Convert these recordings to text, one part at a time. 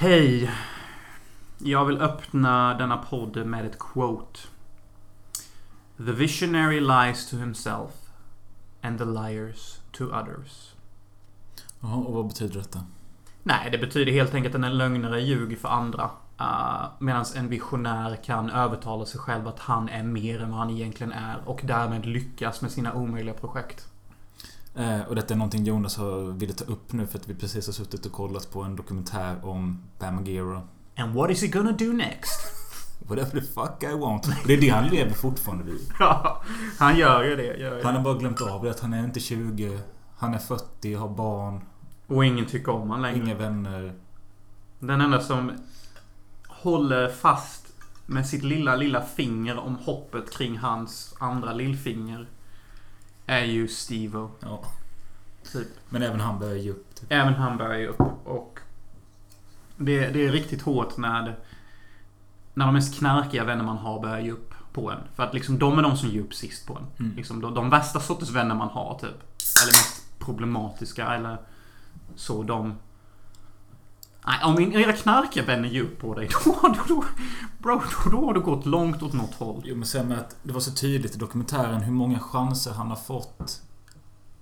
Hej. Jag vill öppna denna podd med ett quote. The visionary lies to himself and the liars to others. Jaha, och vad betyder detta? Nej, det betyder helt enkelt att en lögnare ljuger för andra. Uh, Medan en visionär kan övertala sig själv att han är mer än vad han egentligen är och därmed lyckas med sina omöjliga projekt. Eh, och detta är någonting Jonas har ville ta upp nu för att vi precis har suttit och kollat på en dokumentär om Bam Margera. And what is he gonna do next? Whatever the fuck I want. Och det är det han lever fortfarande vid. Ja, han gör ju det. Gör Han har bara glömt av det att han är inte 20. Han är 40, har barn, Och ingen tycker om honom längre. inga vänner. Den enda som håller fast med sitt lilla, lilla finger om hoppet kring hans andra lillfinger är ju Stevo. Ja. Typ. Men även han börjar ge upp. Typ. Även han börjar ju upp. Och det, det är riktigt hårt när, när de mest knarkiga vänner man har börjar ge upp på en. För att liksom de är de som ger upp sist på en. Mm. Liksom de, de värsta sortens vänner man har typ. Eller mest problematiska eller så de... Nej, om era knarkiga vänner ger upp på dig då, då, då, bro, då, då har du gått långt åt något håll. Jo men sen med att det var så tydligt i dokumentären hur många chanser han har fått.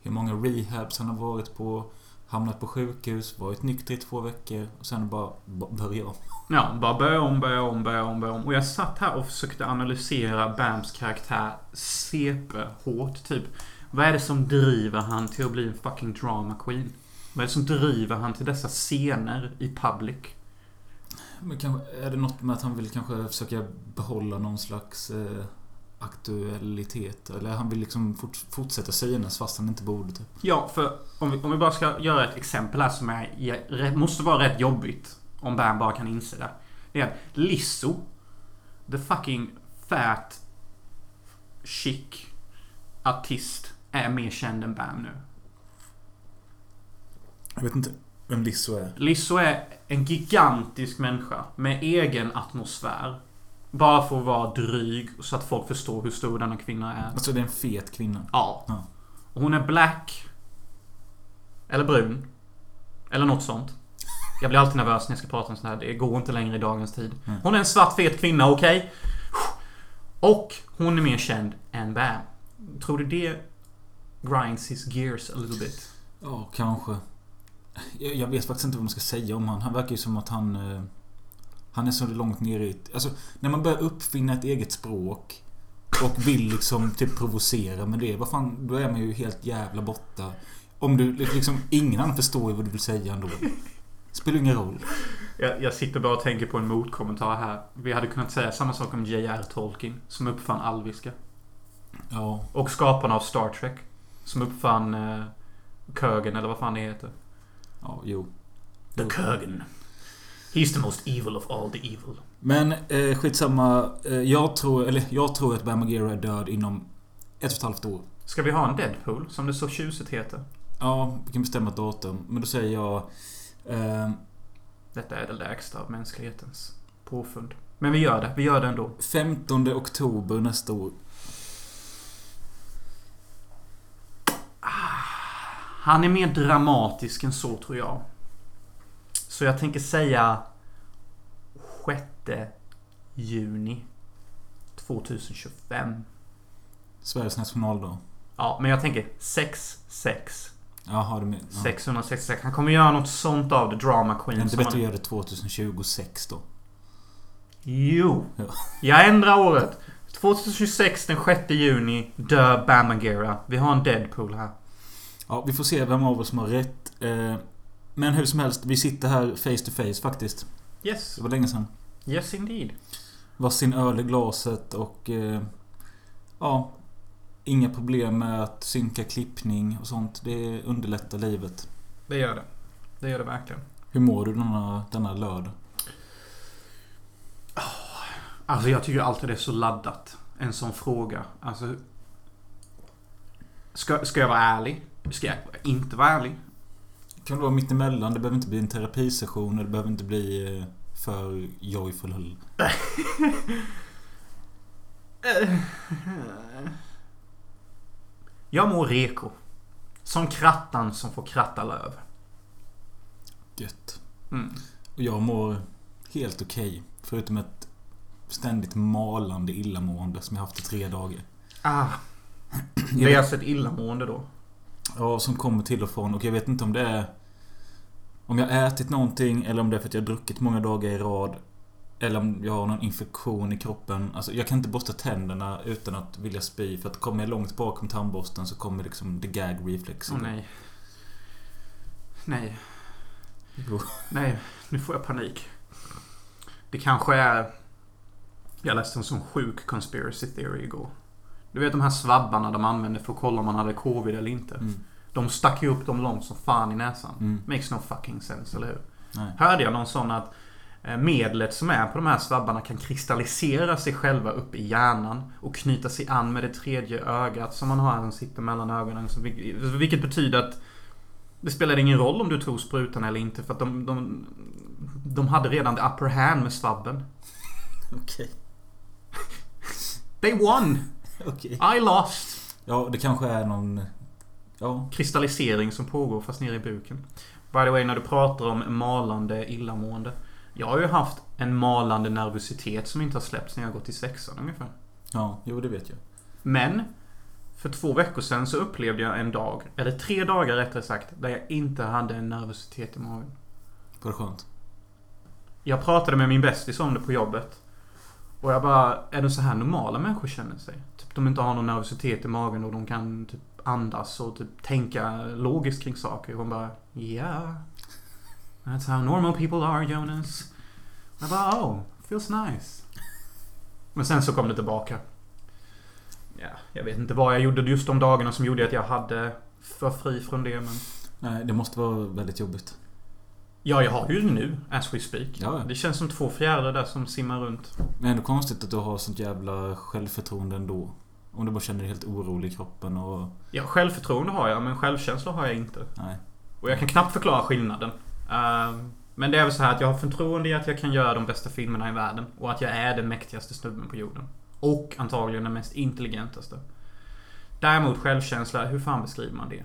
Hur många rehabs han har varit på. Hamnat på sjukhus, varit nykter i två veckor och sen bara börja om. Ja, bara börja om, börja om, börja om, börja om. Och jag satt här och försökte analysera Bams karaktär CP-hårt, typ. Vad är det som driver han till att bli en fucking drama queen? Vad är det som driver han till dessa scener i public? Men kanske, är det något med att han vill kanske försöka behålla någon slags eh, aktualitet? Eller han vill liksom fort, fortsätta synas fast han inte borde typ. Ja, för om vi, om vi bara ska göra ett exempel här som är, måste vara rätt jobbigt. Om Bam bara kan inse det. Det är att Lizzo, the fucking fat chic artist, är mer känd än Bam nu. Jag vet inte vem Lizzo är. Lizzo är en gigantisk människa med egen atmosfär. Bara för att vara dryg så att folk förstår hur stor denna kvinna är. Alltså det är en fet kvinna. Ja. Ja. Och hon är black. Eller brun. Eller något sånt. Jag blir alltid nervös när jag ska prata om sånt här. Det går inte längre i dagens tid. Hon är en svart fet kvinna, okej? Och hon är mer känd än Bam. Tror du det grinds his gears a little bit? Ja, kanske. Jag, jag vet faktiskt inte vad man ska säga om han. Han verkar ju som att han... Eh, han är så långt ner i... Alltså, när man börjar uppfinna ett eget språk och vill liksom typ provocera med det. Vad fan, då är man ju helt jävla borta. Om du liksom... Ingen annan förstår ju vad du vill säga ändå. Spelar ingen roll. Jag, jag sitter bara och tänker på en motkommentar här. Vi hade kunnat säga samma sak om J.R. Tolkien, som uppfann alviska. Ja. Och skaparna av Star Trek, som uppfann eh, Kurgan, eller vad fan det heter. Ja, jo. The Kurgan. He's the most evil of all the evil. Men eh, skitsamma. Eh, jag tror... Eller jag tror att Bam Margera är död inom ett och ett halvt år. Ska vi ha en Deadpool, som det så tjusigt heter? Ja, vi kan bestämma ett datum. Men då säger jag... Eh, Detta är det lägsta av mänsklighetens påfund. Men vi gör det. Vi gör det ändå. 15 oktober nästa år. Han är mer dramatisk än så, tror jag. Så jag tänker säga 6 juni 2025. Sveriges nationaldag. Ja, men jag tänker 6-6. Jaha, du menar... Ja. 666. Han kommer göra något sånt av The Drama Det är Queen. inte bättre att göra det 2026 då? Jo. Ja. Jag ändrar året. 2026 den 6 juni dör Bam Margera. Vi har en Deadpool här. Ja, vi får se vem av oss som har rätt. Eh, Men hur som helst, vi sitter här face to face faktiskt. Yes. Det var länge sedan. Yes indeed. Varsin öl i glaset och... eh, Ja. Inga problem med att synka klippning och sånt. Det underlättar livet. Det gör det. Det gör det verkligen. Hur mår du denna, denna lördag? Alltså jag tycker alltid det är så laddat. En sån fråga. Alltså... Ska, ska jag vara ärlig? Ska jag inte vara ärlig? Kan det vara mitt emellan? Det behöver inte bli en terapisession och det behöver inte bli eh, för joyful. Jag mår reko. Som krattan som får kratta löv. Gött. Mm. Och jag mår helt okej. förutom ett ständigt malande illamående som jag haft i tre dagar. Ah. Det är alltså ett illamående då? Ja, som kommer till och från. Och jag vet inte om det är... Om jag har ätit någonting eller om det är för att jag har druckit många dagar i rad. Eller om jag har någon infektion i kroppen. Alltså, jag kan inte borsta tänderna utan att vilja spy. För att kommer jag långt bakom tandborsten så kommer liksom the gag reflex. Åh nej. Nej. Jo. Nej, nu får jag panik. Det kanske är... Jag läste en sån sjuk conspiracy theory igår. Du vet de här svabbarna de använde för att kolla om man hade covid eller inte. Mm. De stack ju upp dem långt som fan i näsan. Mm. Makes no fucking sense, eller hur? Nej. Hörde jag någon sån att eh, medlet som är på de här svabbarna kan kristallisera sig själva upp i hjärnan och knyta sig an med det tredje ögat som man har som sitter mellan ögonen. Vilket betyder att det spelar ingen roll om du tog sprutan eller inte för att de, de, de hade redan the upper hand med svabben. Okej. They won! Okej. I lost! Ja, det kanske är någon... Ja. Kristallisering som pågår fast nere i buken. By the way, när du pratar om malande illamående. Jag har ju haft en malande nervositet som inte har släppts när jag gått i sexan ungefär. Ja, jo det vet jag. Men för två veckor sedan så upplevde jag en dag, eller tre dagar rättare sagt, där jag inte hade en nervositet i magen. Var det skönt? Jag pratade med min bästis om det på jobbet. Och jag bara, är det så här normala människor känner sig? Typ de inte har någon nervositet i magen och de kan typ andas och typ tänka logiskt kring saker. Och hon bara, yeah. That's how normal people are Jonas. Jag bara, oh, feels nice. Men sen så kom det tillbaka. Ja, jag vet inte vad jag gjorde just de dagarna som gjorde att jag hade för fri från det men... Nej, det måste vara väldigt jobbigt. Ja, jag har ju det nu, as we speak. Ja. Det känns som två fjärilar där som simmar runt. Men ändå konstigt att du har sånt jävla självförtroende ändå. Om du bara känner dig helt orolig i kroppen och... Ja, självförtroende har jag, men självkänsla har jag inte. Nej. Och jag kan knappt förklara skillnaden. Ehm, men det är väl så här att jag har förtroende i att jag kan göra de bästa filmerna i världen. Och att jag är den mäktigaste snubben på jorden. Och antagligen den mest intelligentaste. Däremot självkänsla, hur fan beskriver man det?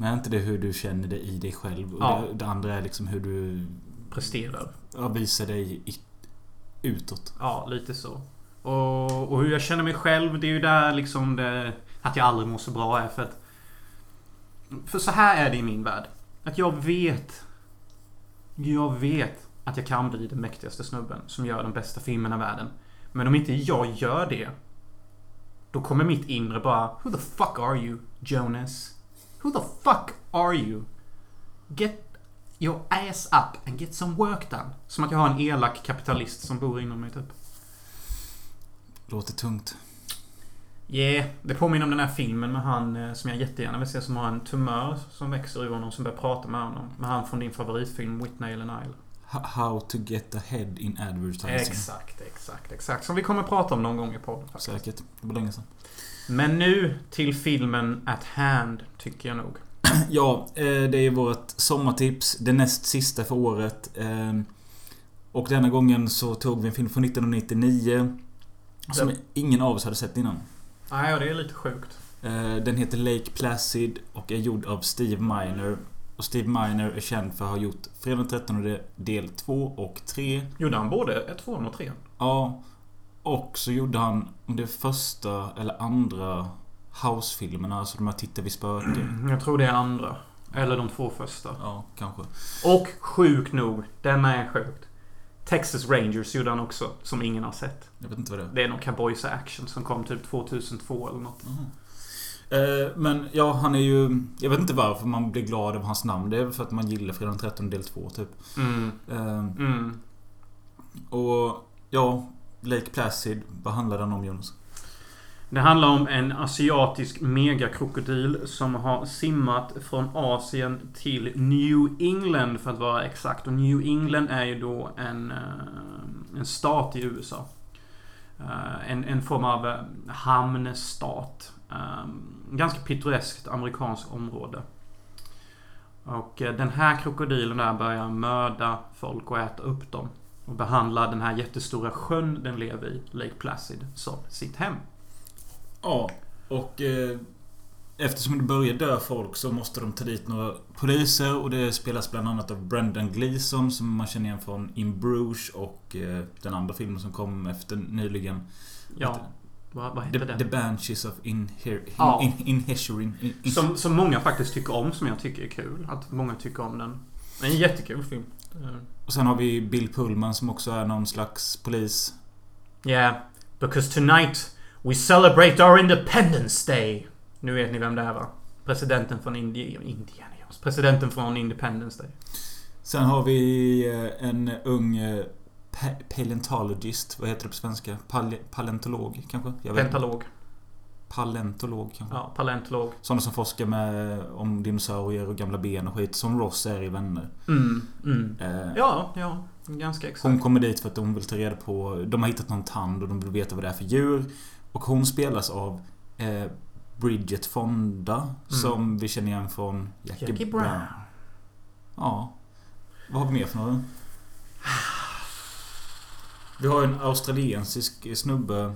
Men är inte det hur du känner dig i dig själv? Och Ja. det, det andra är liksom hur du Presterar. ja, visar dig i, utåt. Ja, lite så. Och, och hur jag känner mig själv, det är ju där liksom det, att jag aldrig mår så bra är för att... För så här är det i min värld. Att jag vet... Jag vet att jag kan bli den mäktigaste snubben som gör de bästa filmerna i världen. Men om inte jag gör det... Då kommer mitt inre bara Who the fuck are you, Jonas? Who the fuck are you? Get your ass up and get some work done. Som att jag har en elak kapitalist som bor inom mig typ. Låter tungt. Yeah, det påminner om den här filmen med han eh, som jag jättegärna vill se som har en tumör som växer ur honom som börjar prata med honom. Med han från din favoritfilm Whitney Nile. H- How to get ahead in advertising. Exakt, exakt, exakt. Som vi kommer prata om någon gång i podden faktiskt. Säkert. Det var länge sedan. Men nu till filmen At Hand, tycker jag nog. Ja, eh, det är vårt sommartips. Det näst sista för året. Eh, Och denna gången så tog vi en film från 1999. Som Den- ingen av oss hade sett innan. Nej, och det är lite sjukt. Eh, Den heter Lake Placid och är gjord av Steve Miner. Och Steve Miner är känd för att ha gjort Fredag den 13 del 2 och 3. Gjorde han både ett, tvåan och trean? Ja. Och så gjorde han om det första eller andra House-filmerna, alltså de här Titta vi spöken. Jag tror det är andra. Eller de två första. Ja, kanske. Och sjukt nog, den är sjukt. Texas Rangers gjorde han också, som ingen har sett. Jag vet inte vad det är. Det är någon cowboys action som kom typ 2002 eller något. Eh, Men ja, han är ju... Jag vet inte varför man blir glad av hans namn. Det är väl för att man gillar Fredag den 13 del 2 typ. Mm. Eh, Mm. Och ja, Lake Placid. Vad handlar den om Jonas? Det handlar om en asiatisk megakrokodil som har simmat från Asien till New England för att vara exakt. Och New England är ju då en, eh, en stat i USA. Eh, en, en form av eh, hamnstat. Ganska pittoreskt amerikanskt område. Och den här krokodilen där börjar mörda folk och äta upp dem. Och behandla den här jättestora sjön den lever i, Lake Placid, som sitt hem. Ja, och... Eh, Eftersom det börjar dö folk så måste de ta dit några poliser och det spelas bland annat av Brendan Gleeson som man känner igen från In Bruges och eh, den andra filmen som kom efter nyligen. Ja. Vad, vad heter The, den? The Banshees of Inher... Ja. In. In, in, Som, som många faktiskt tycker om, som jag tycker är kul. Att många tycker om den. En jättekul film. Eh, Och sen har vi Bill Pullman som också är någon slags polis. Yeah, because tonight we celebrate our Independence Day. Nu vet ni vem det är va? Presidenten från Indi Indiana Jones. Presidenten från Independence Day. Sen har vi eh, en ung eh, pa- paleontologist. Vad heter det på svenska? Pale, paleontolog kanske? Jag vet Paleontolog kanske? Ja, paleontolog. Sådana som forskar med, om dinosaurier och gamla ben och skit. Som Ross är i Vänner. Mm, mm. Eh, Ja, ja. Ganska exakt. Hon kommer dit för att hon vill ta reda på... De har hittat någon tand och de vill veta vad det är för djur. Och hon spelas av eh, Bridget Fonda. Som vi känner igen från Jackie, Jackie Brown. Brown. Ja. Vad har vi mer för några? Vi har en australiensisk snubbe.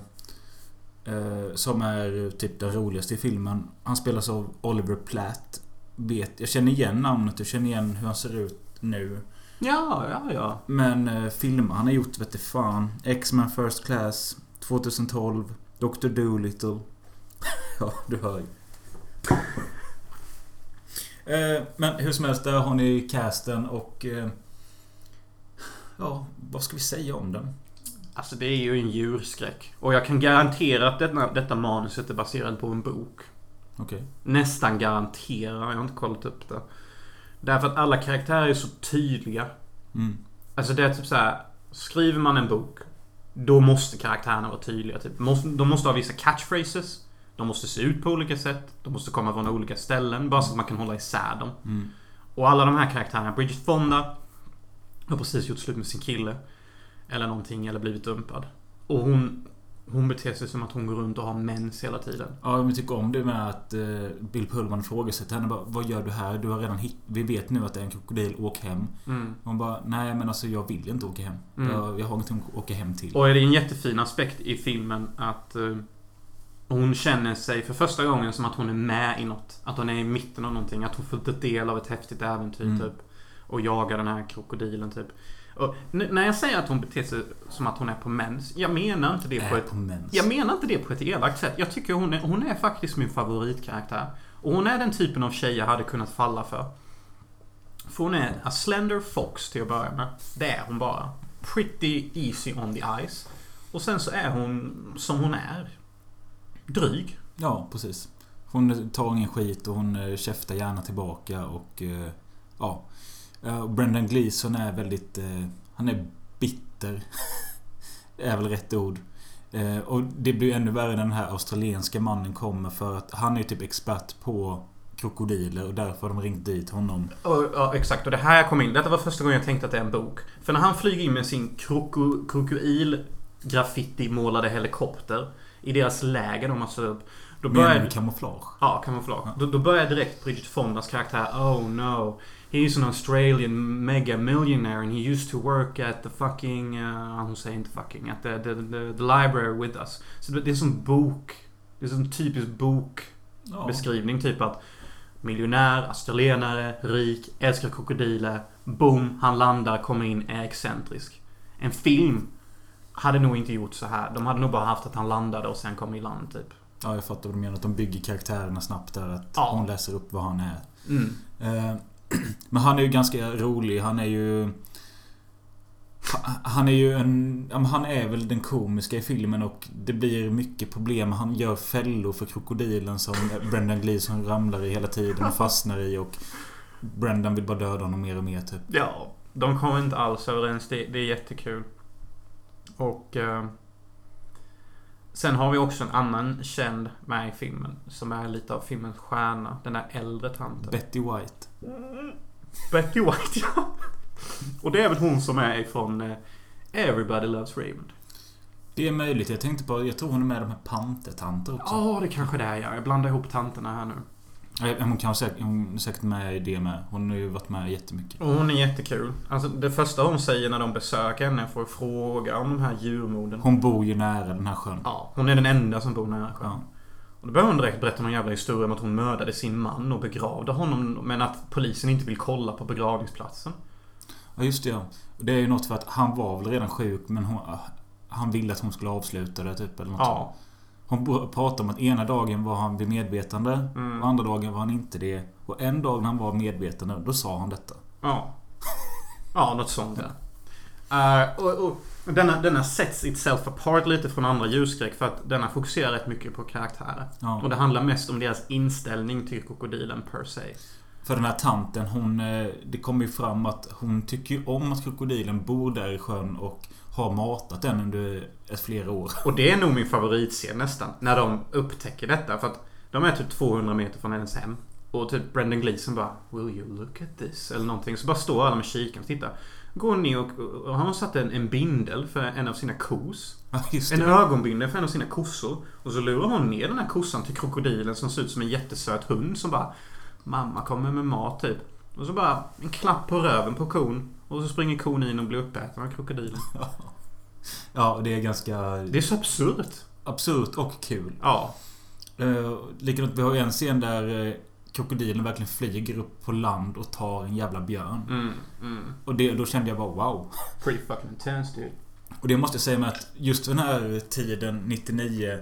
Eh, som är typ den roligaste i filmen. Han spelas av Oliver Platt. Vet, jag känner igen namnet och känner igen hur han ser ut nu. Ja, ja, ja. Men eh, filmer han har gjort vet du fan. X-Men First Class 2012. Dr. Dolittle. ja, du hör ju. Eh, men hur som helst, där har ni casten och... Eh, ja, vad ska vi säga om den? Alltså det är ju en djurskräck. Och jag kan garantera att denna, detta manuset är baserat på en bok. Okej. Nästan garantera. Jag har inte kollat upp det. Därför att alla karaktärer är så tydliga. Mm. Alltså det är typ så här. Skriver man en bok. Då måste karaktärerna vara tydliga. Typ. De måste ha vissa catchphrases. De måste se ut på olika sätt. De måste komma från olika ställen. Bara så att man kan hålla isär dem. Mm. Och alla de här karaktärerna. Bridget Fonda. Har precis gjort slut med sin kille. Eller någonting. Eller blivit dumpad. Och hon... Hon beter sig som att hon går runt och har mens hela tiden. Ja, men tycker om det med att eh, Bill Pullman ifrågasätter henne bara, Vad gör du här? Du har redan hit... Vi vet nu att det är en krokodil. Åk hem. Mm. Hon bara, nej men alltså jag vill inte åka hem. Mm. Jag, jag har ingenting att åka hem till. Och det är en jättefin aspekt i filmen att eh, hon känner sig för första gången som att hon är med i något. Att hon är i mitten av någonting. Att hon får ta del av ett häftigt äventyr Mm. typ. Och jagar den här krokodilen typ. Och när jag säger att hon beter sig som att hon är på mens. Jag menar inte det på ett... på. Jag menar inte det på ett elakt sätt. Jag tycker hon är, hon är faktiskt min favoritkaraktär. Och hon är den typen av tjej jag hade kunnat falla för. För hon är a slender fox till att börja med. Det är hon bara. Pretty easy on the eyes. Och sen så är hon som hon är. Dryg. Ja, precis. Hon tar ingen skit och hon eh, käftar gärna tillbaka och... eh, Ja. Och Brendan Gleeson är väldigt... eh, Han är bitter. är väl rätt ord. Eh, Och det blir ännu värre när den här australienska mannen kommer för att han är ju typ expert på krokodiler och därför har de ringt dit honom. Och, ja, exakt. Och det här kom in. Detta var första gången jag tänkte att det är en bok. För när han flyger in med sin kroko, krokodil graffiti målade helikopter i deras läger de har satt upp. Då Menar börjar... du kamouflage? Ja, kamouflage. Ja. Då, då börjar direkt Bridget Fondas karaktär Oh no. He's an Australian mega millionaire and he used to work at the fucking... Uh, hon säger inte fucking. At the, the, the, the library with us. Så det det är som bok. Det är som typisk bokbeskrivning. Ja. Typ att miljonär, australienare, rik, älskar krokodiler. Boom, han landar, kommer in, är excentrisk. En film hade nog inte gjort så här. De hade nog bara haft att han landade och sen kom i land typ. Ja, jag fattar vad du menar. Att de bygger karaktärerna snabbt där. Att Ja. hon läser upp vad han är. Mm. Eh, Men han är ju ganska rolig. Han är ju... ha- Han är ju en... Han är väl den komiska i filmen och det blir mycket problem. Han gör fällor för krokodilen som Brendan Gleeson ramlar i hela tiden och fastnar i och Brendan vill bara döda honom mer och mer typ. Ja, de kommer inte alls överens. Det, det är jättekul. Och... Eh, sen har vi också en annan känd med i filmen. Som är lite av filmens stjärna. Den där äldre tanten. Betty White. Betty White, ja. Och det är väl hon som är ifrån eh, Everybody Loves Raymond. Det är möjligt. Jag tänkte på... Jag tror hon är med de här pantertanter också. Ja, det kanske det är ja. Jag blandar ihop tanterna här nu. Ja, Hon kan säkert, hon är säkert med i det med. Hon har ju varit med jättemycket. Och hon är jättekul. Alltså det första hon säger när de besöker henne får fråga om de här djurmorden. Hon bor ju nära den här sjön. Ja, hon är den enda som bor nära sjön. Ja. Och då börjar hon direkt berätta någon jävla historia om att hon mördade sin man och begravde honom. Men att polisen inte vill kolla på begravningsplatsen. Ja, just det ja. Det är ju något för att han var väl redan sjuk men hon, han ville att hon skulle avsluta det typ eller något Ja. sånt. Hon pratade om att ena dagen var han vid medvetande Mm. och andra dagen var han inte det. Och en dag när han var medvetande, då sa han detta. Ja. Ja, något sånt ja. Eh, och, och denna, denna sets itself apart lite från andra ljusskräck för att denna fokuserar rätt mycket på karaktärer. Ja. Och det handlar mest om deras inställning till krokodilen per se. För den här tanten, hon... eh, Det kommer ju fram att hon tycker om att krokodilen bor där i sjön och har matat den under ett flera år. Och det är nog min favoritscen nästan. När de upptäcker detta. För att de är typ 200 meter från hennes hem. Och typ Brendan Gleeson bara Will you look at this? Eller någonting. Så bara står alla med kikaren och tittar. Går hon ner och, och har hon satt en, en bindel för en av sina kos. Ja, En ögonbindel för en av sina kossor. Och så lurar hon ner den här kossan till krokodilen som ser ut som en jättesöt hund som bara Mamma kommer med mat typ. Och så bara en klapp på röven på kon. Och så springer kon in och blir uppäten av krokodilen. Ja, det är ganska Det är så absurt. absurt och kul. Ja. Uh, likadant, vi har ju en scen där eh, krokodilen verkligen flyger upp på land och tar en jävla björn. Mm, mm. Och det, då kände jag bara wow. Pretty fucking intense dude. Och det måste jag säga med att just den här tiden, 99 eh,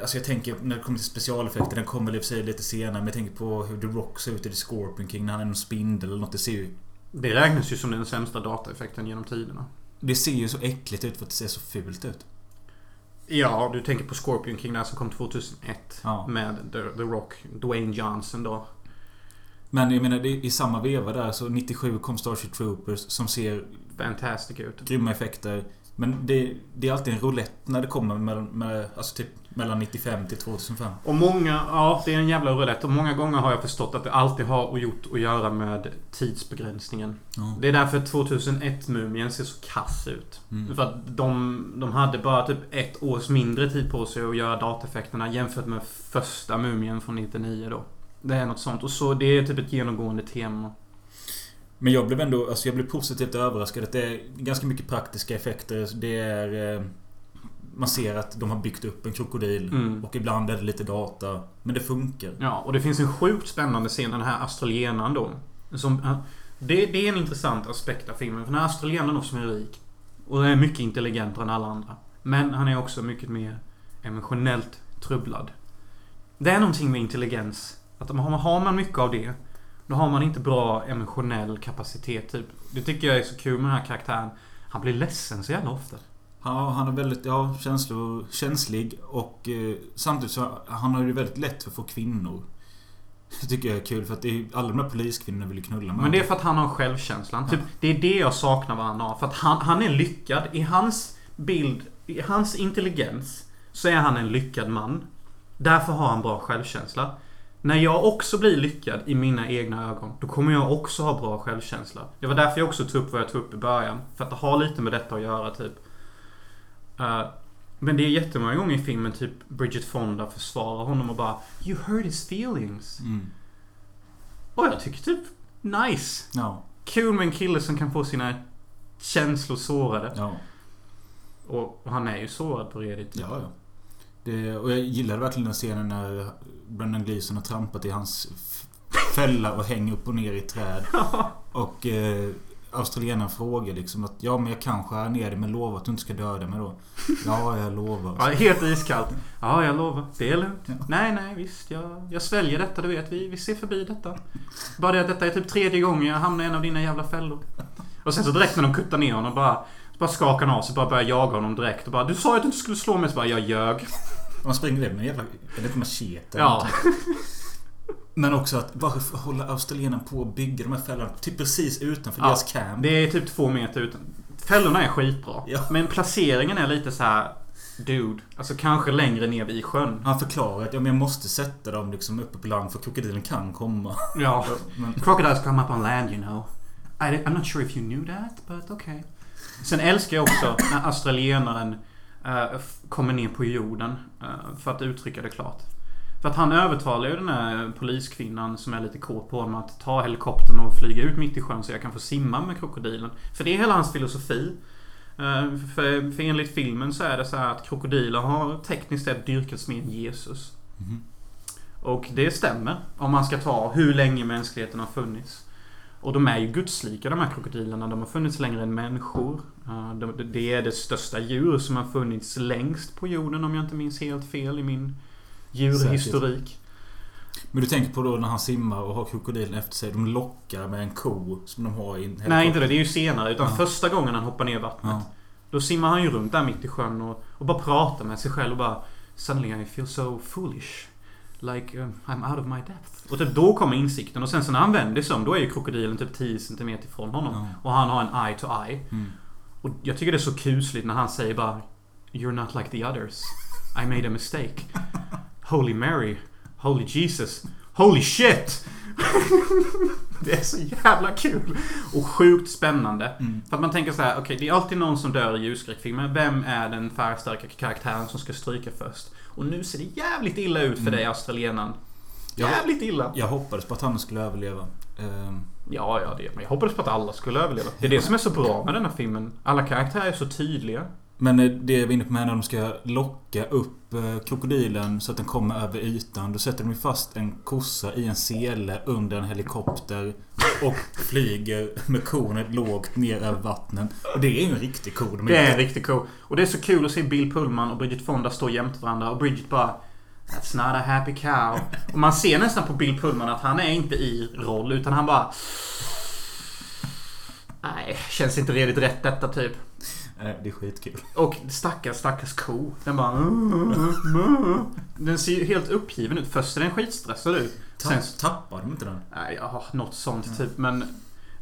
Alltså jag tänker när det kommer till specialeffekter, den kommer i och för sig lite senare men jag tänker på hur The Rock ser ut i The Scorpion King när han är en spindel eller något. Det ser ju... Det räknas ju som den sämsta dataeffekten genom tiderna. Det ser ju så äckligt ut för att det ser så fult ut. Ja, du tänker på Scorpion King där som kom 2001. Ja. Med The, The Rock, Dwayne Johnson då. Men jag menar, det, i samma veva där så 97 kom Starship Troopers som ser Fantastic ut. grymma effekter. Men det, det är alltid en roulette när det kommer med, med, alltså typ mellan 95 till 2005. Och många, ja det är en jävla roulette. Och många gånger har jag förstått att det alltid har och gjort att göra med tidsbegränsningen. Ja. Det är därför 2001-mumien ser så kass ut. Mm. För att de, de hade bara typ ett års mindre tid på sig att göra dataeffekterna jämfört med första mumien från 99 då. Det är något sånt. Och så det är typ ett genomgående tema. Men jag blev ändå alltså jag blev positivt överraskad att det är ganska mycket praktiska effekter. Det är... eh, Man ser att de har byggt upp en krokodil. Mm. Och ibland är det lite data. Men det funkar. Ja, och det finns en sjukt spännande scen, den här australienaren då. Som, det, det är en intressant aspekt av filmen. För den här australienaren då som är rik. Och är mycket intelligentare än alla andra. Men han är också mycket mer emotionellt trubblad. Det är någonting med intelligens. Att har man mycket av det. Då har man inte bra emotionell kapacitet typ. Det tycker jag är så kul med den här karaktären. Han blir ledsen så jävla ofta. Ja, han är väldigt ja, känslor, känslig och eh, samtidigt så han har ju väldigt lätt för att få kvinnor. Det tycker jag är kul för att är, alla de här poliskvinnorna vill ju knulla med Men det är för att han har självkänslan. Typ, det är det jag saknar vad han har. För att han, han är lyckad. I hans bild, i hans intelligens, så är han en lyckad man. Därför har han bra självkänsla. När jag också blir lyckad i mina egna ögon, då kommer jag också ha bra självkänsla. Det var därför jag också tog upp vad jag tog upp i början. För att det har lite med detta att göra, typ. Eh, men det är jättemånga gånger i filmen, typ Bridget Fonda försvarar honom och bara You hurt his feelings. Mm. Och jag tycker typ nice. Ja, Kul med en kille som kan få sina känslor sårade. ja. Och, och han är ju sårad på Reddit. Ja, ja. Det, och jag gillade verkligen den scenen när Brendan Gleeson har trampat i hans fälla och hänger upp och ner i träd. Och eh, australienaren frågar liksom att ja men jag kan skära ner dig men lova att du inte ska döda mig då. Ja, jag lovar. Ja, helt iskallt. Ja, jag lovar. Det är lugnt. Ja. Nej, nej, visst. Jag, jag sväljer detta, du vet. Vi, vi ser förbi detta. Bara det att detta är typ tredje gången jag hamnar i en av dina jävla fällor. Och sen så direkt när de kuttar ner honom bara... Bara skakar han av sig, bara börjar jaga honom direkt och bara Du sa ju att du inte skulle slå mig, så bara jag ljög. Man springer det med en jävla... Är inte machete? eller Ja. Men också att varför håller australienaren på att bygga de här fällorna typ precis utanför Ja, deras camp? Det är typ två meter utan. Fällorna är skitbra. Ja. Men placeringen är lite så här. Dude. Alltså kanske längre ner vid sjön. Han förklarar att ja, men jag måste sätta dem liksom uppe på land för krokodilen kan komma. Ja. Men, Crocodiles come up on land, you know. I, I'm not sure if you knew that, but okay. Sen älskar jag också när australienaren eh, kommer ner på jorden. eh, för att uttrycka det klart. För att han övertalar ju den här poliskvinnan som är lite kåt på honom att ta helikoptern och flyga ut mitt i sjön så jag kan få simma med krokodilen. För det är hela hans filosofi. Eh, För, för enligt filmen så är det så här att krokodiler har tekniskt sett dyrkats mer än Jesus. Mhm. Och det stämmer. Om man ska ta hur länge mänskligheten har funnits. Och de är ju gudslika de här krokodilerna. De har funnits längre än människor. De- Det är det största djur som har funnits längst på jorden om jag inte minns helt fel i min djurhistorik. Men du tänker på då när han simmar och har krokodilen efter sig. De lockar med en ko som de har i en Nej, inte det. Det är ju senare. Utan Ja. första gången han hoppar ner i vattnet. Ja. Då simmar han ju runt där mitt i sjön och, och bara pratar med sig själv och bara Suddenly I feel so foolish. Like um, I'm out of my depth. Och typ då kommer insikten. Och sen så när han vänder sig om då är ju krokodilen typ 10 cm ifrån honom. Ja. Och han har en eye to eye. Mm. Och jag tycker det är så kusligt när han säger bara You're not like the others. I made a mistake. Holy Mary. Holy Jesus. Holy shit! det är så jävla kul. Och sjukt spännande. Mm. För att man tänker så här, okej det är alltid någon som dör i ljusskräckfilmer. Vem är den färgstarka karaktären som ska stryka först? Och nu ser det jävligt illa ut för Mm. dig australienaren. Jävligt illa. jag hoppades på att han skulle överleva. Ehm, Ja, ja, det. Men jag hoppades på att alla skulle överleva. Det är det som är så bra med den här filmen. Alla karaktärer är så tydliga. Men eh, det vi är inne på med när de ska locka upp eh, krokodilen så att den kommer över ytan. Då sätter de ju fast en kossa i en sele under en helikopter. Och flyger med kornet lågt ner över vattnet. Och det är ju en riktig ko. De Det är en riktig ko. Och det är så kul att se Bill Pullman och Bridget Fonda stå jämte varandra och Bridget bara That's not a happy cow. Och man ser nästan på Bill Pullman att han är inte i roll utan han bara Nej, känns inte redigt rätt detta typ. Det är skitkul. Och stackars, stackars ko. Den bara... Den ser ju helt uppgiven ut. Först ser den skitstressad ut. Sen... Tapp, tappar de inte den? Nej, ja, något sånt Mm. typ. Men...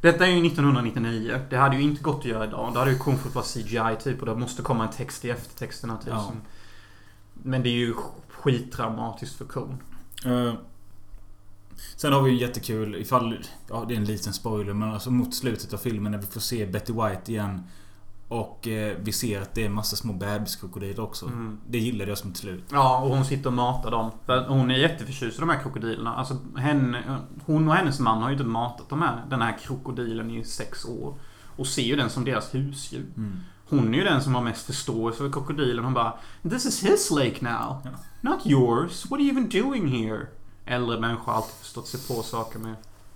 Detta är ju 1999. Det hade ju inte gått att göra idag. Då hade ju kung fått vara CGI typ. Och det måste komma en text i eftertexterna typ. Ja. Som... Men det är ju skittraumatiskt för kon. Eh, Sen har vi ju jättekul ifall... Ja, det är en liten spoiler men alltså mot slutet av filmen när vi får se Betty White igen. Och eh, vi ser att det är massa små bebiskrokodiler också. Mm. Det gillade jag som till slut. Ja, och hon sitter och matar dem. För hon är jätteförtjust i de här krokodilerna. Alltså, henne, hon och hennes man har ju inte matat de här, den här krokodilen i sex år. Och ser ju den som deras husdjur. Mm. Hon är ju den som har mest förståelse för krokodilen. Hon bara This is his lake now. Ja. Not yours. What are you even doing here? Äldre människor har alltid förstått sig på saker med.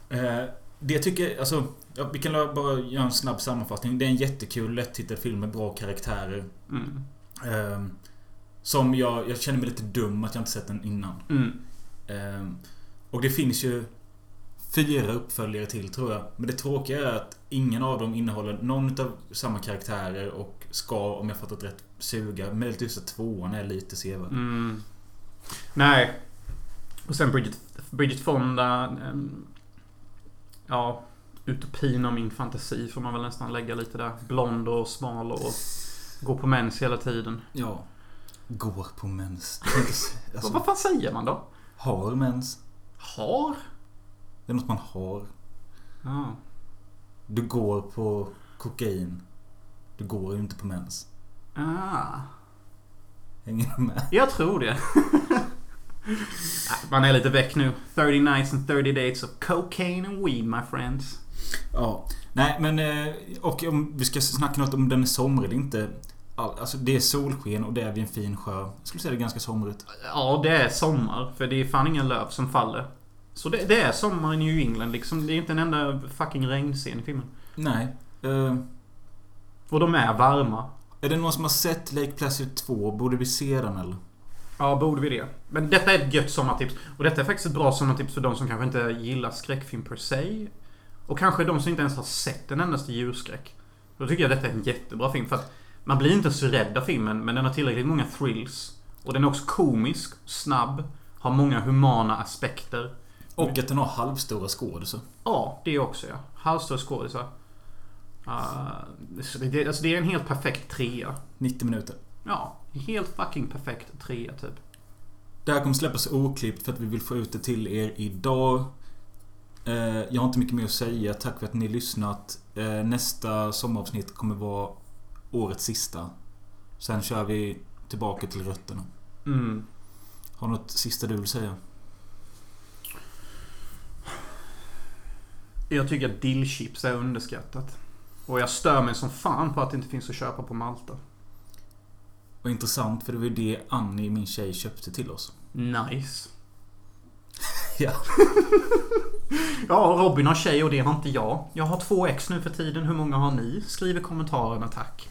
Eh, det jag tycker, alltså... Ja, vi kan bara göra en snabb sammanfattning. Det är en jättekul, lättittad film med bra karaktärer. Mm. Eh, som jag... Jag känner mig lite dum att jag inte sett den innan. Mm. Eh, och det finns ju fyra uppföljare till tror jag. Men det tråkiga är att ingen av dem innehåller någon av samma karaktärer och ska, om jag fattat rätt, suga. Möjligtvis att tvåan är lite sevärd. Mm. Nej. Och sen Bridget, Bridget Fonda. ehm, ja. Utopin av min fantasi får man väl nästan lägga lite där. Blond och smal och går på mens hela tiden. Ja. Går på mens. Vad- Alltså, Vad fan säger man då? har mens. Har? Det är något man har. Ja. Du går på kokain. Du går ju inte på mens. Ah. Hänger du med? Jag tror det. Nej, Man är lite väck nu. 30 nights and 30 days of cocaine and weed my friends. Ja. Nej men... eh, Och om vi ska snacka något om den är somrig eller inte. All- Alltså det är solsken och det är vid en fin sjö. Jag skulle säga det är ganska somrigt. Ja, det är sommar. För det är fan inga löv som faller. Så det, det är sommar i New England liksom. Det är inte en enda fucking regnscen i filmen. Nej. Eh, Och de är varma. är det någon som har sett Lake Placid 2? Borde vi se den eller? Ja, borde vi det. Men detta är ett gött sommartips. Och detta är faktiskt ett bra sommartips för de som kanske inte gillar skräckfilm per se. Och kanske de som inte ens har sett en endaste djurskräck. Då tycker jag detta är en jättebra film. För att man blir inte så rädd av filmen, men den har tillräckligt många thrills. Och den är också komisk, snabb, har många humana aspekter. Och att den har halvstora skådisar. Ja, det också ja. Halvstora skådisar. Uh, så det, alltså det är en helt perfekt trea. 90 minuter. Ja, helt fucking perfekt trea typ. Det här kommer släppas oklippt för att vi vill få ut det till er idag. Eh, Jag har inte mycket mer att säga. Tack för att ni har lyssnat. Eh, Nästa sommaravsnitt kommer vara årets sista. Sen kör vi tillbaka till rötterna. Mm. Har du något sista du vill säga? Jag tycker att dillchips är underskattat. Och jag stör mig som fan på att det inte finns att köpa på Malta. Vad intressant för det var ju det Annie, min tjej, köpte till oss. Nice. Ja. Ja, Robin har tjej och det har inte jag. Jag har två ex nu för tiden. Hur många har ni? Skriv i kommentarerna tack.